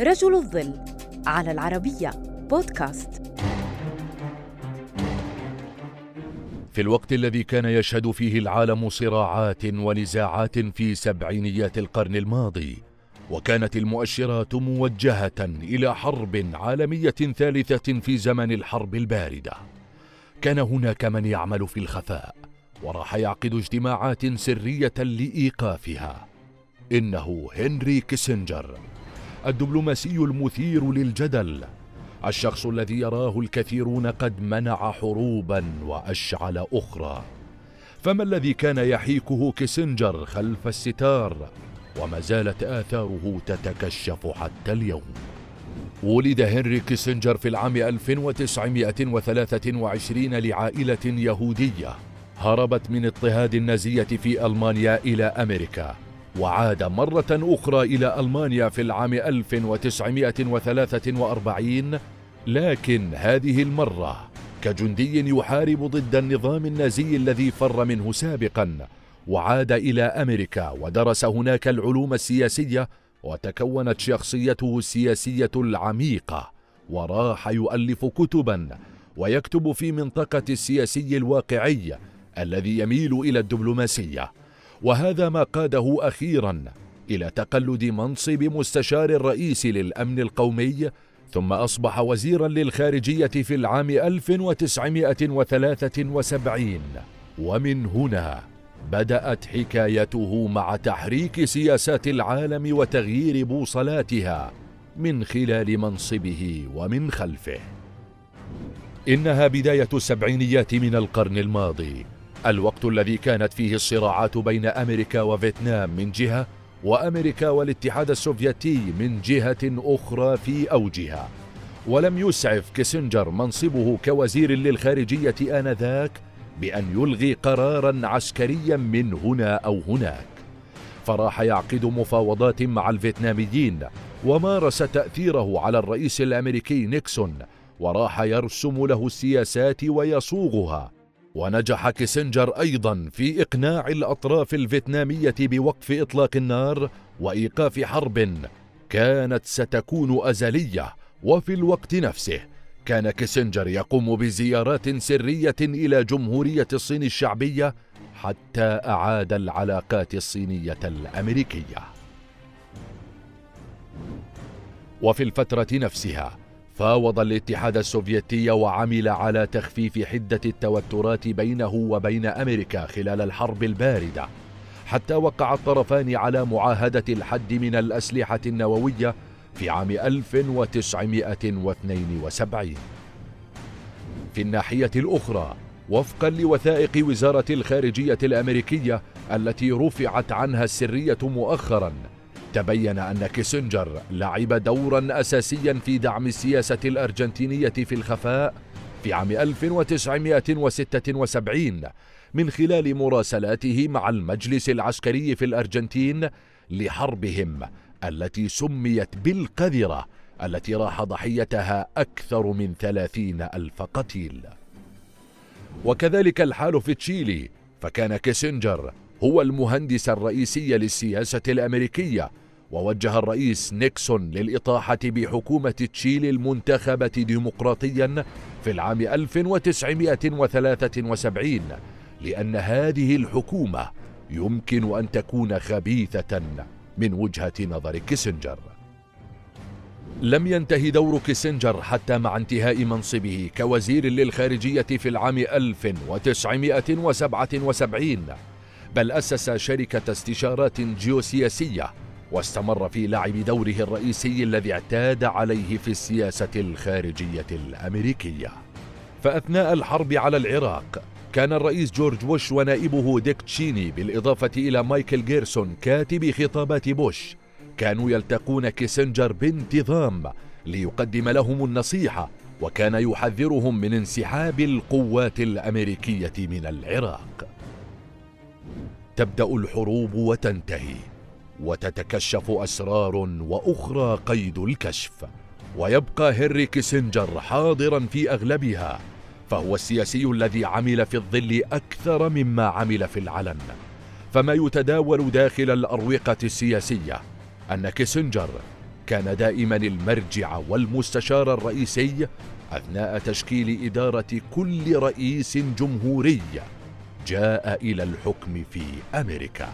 رجل الظل على العربية بودكاست. في الوقت الذي كان يشهد فيه العالم صراعات ونزاعات في سبعينيات القرن الماضي وكانت المؤشرات موجهة إلى حرب عالمية ثالثة في زمن الحرب الباردة. كان هناك من يعمل في الخفاء وراح يعقد اجتماعات سرية لإيقافها. إنه هنري كيسنجر. الدبلوماسي المثير للجدل. الشخص الذي يراه الكثيرون قد منع حروبا وأشعل أخرى. فما الذي كان يحيكه كيسنجر خلف الستار؟ وما زالت آثاره تتكشف حتى اليوم. ولد هنري كيسنجر في العام 1923 لعائلة يهودية. هربت من اضطهاد النازية في ألمانيا إلى أمريكا. وعاد مرة أخرى إلى ألمانيا في العام 1943 لكن هذه المرة كجندي يحارب ضد النظام النازي الذي فر منه سابقا وعاد إلى أمريكا ودرس هناك العلوم السياسية وتكونت شخصيته السياسية العميقة وراح يؤلف كتبا ويكتب في منطقة السياسي الواقعي الذي يميل إلى الدبلوماسية. وهذا ما قاده أخيرا إلى تقلد منصب مستشار الرئيس للأمن القومي ثم أصبح وزيرا للخارجية في العام 1973 ومن هنا بدأت حكايته مع تحريك سياسات العالم وتغيير بوصلاتها من خلال منصبه ومن خلفه. إنها بداية السبعينيات من القرن الماضي. الوقت الذي كانت فيه الصراعات بين أمريكا وفيتنام من جهة وأمريكا والاتحاد السوفيتي من جهة أخرى في أوجها. ولم يسعف كيسنجر منصبه كوزير للخارجية آنذاك بأن يلغي قرارا عسكريا من هنا أو هناك. فراح يعقد مفاوضات مع الفيتناميين ومارس تأثيره على الرئيس الأمريكي نيكسون وراح يرسم له السياسات ويصوغها. ونجح كيسنجر أيضا في إقناع الأطراف الفيتنامية بوقف إطلاق النار وإيقاف حرب كانت ستكون أزلية. وفي الوقت نفسه كان كيسنجر يقوم بزيارات سرية إلى جمهورية الصين الشعبية حتى أعاد العلاقات الصينية الأمريكية. وفي الفترة نفسها فاوض الاتحاد السوفيتي وعمل على تخفيف حدة التوترات بينه وبين أمريكا خلال الحرب الباردة حتى وقع الطرفان على معاهدة الحد من الأسلحة النووية في عام 1972 في الناحية الأخرى وفقا لوثائق وزارة الخارجية الأمريكية التي رفعت عنها السرية مؤخرا تبين أن كيسنجر لعب دورا أساسيا في دعم السياسة الأرجنتينية في الخفاء في عام 1976 من خلال مراسلاته مع المجلس العسكري في الأرجنتين لحربهم التي سميت بالقذرة التي راح ضحيتها أكثر من ثلاثين ألف قتيل. وكذلك الحال في تشيلي فكان كيسنجر هو المهندس الرئيسي للسياسة الأمريكية ووجه الرئيس نيكسون للإطاحة بحكومة تشيلي المنتخبة ديمقراطيا في العام 1973 لأن هذه الحكومة يمكن أن تكون خبيثة من وجهة نظر كيسنجر. لم ينتهي دور كيسنجر حتى مع انتهاء منصبه كوزير للخارجية في العام 1977 بل أسس شركة استشارات جيوسياسية واستمر في لعب دوره الرئيسي الذي اعتاد عليه في السياسة الخارجية الأمريكية. فأثناء الحرب على العراق كان الرئيس جورج بوش ونائبه ديك تشيني بالإضافة إلى مايكل جيرسون كاتب خطابات بوش كانوا يلتقون كيسنجر بانتظام ليقدم لهم النصيحة وكان يحذرهم من انسحاب القوات الأمريكية من العراق. تبدأ الحروب وتنتهي وتتكشف أسرار وأخرى قيد الكشف. ويبقى هنري كيسنجر حاضرا في أغلبها فهو السياسي الذي عمل في الظل أكثر مما عمل في العلن. فما يتداول داخل الأروقة السياسية؟ أن كيسنجر كان دائما المرجع والمستشار الرئيسي أثناء تشكيل إدارة كل رئيس جمهوري. جاء إلى الحكم في أمريكا.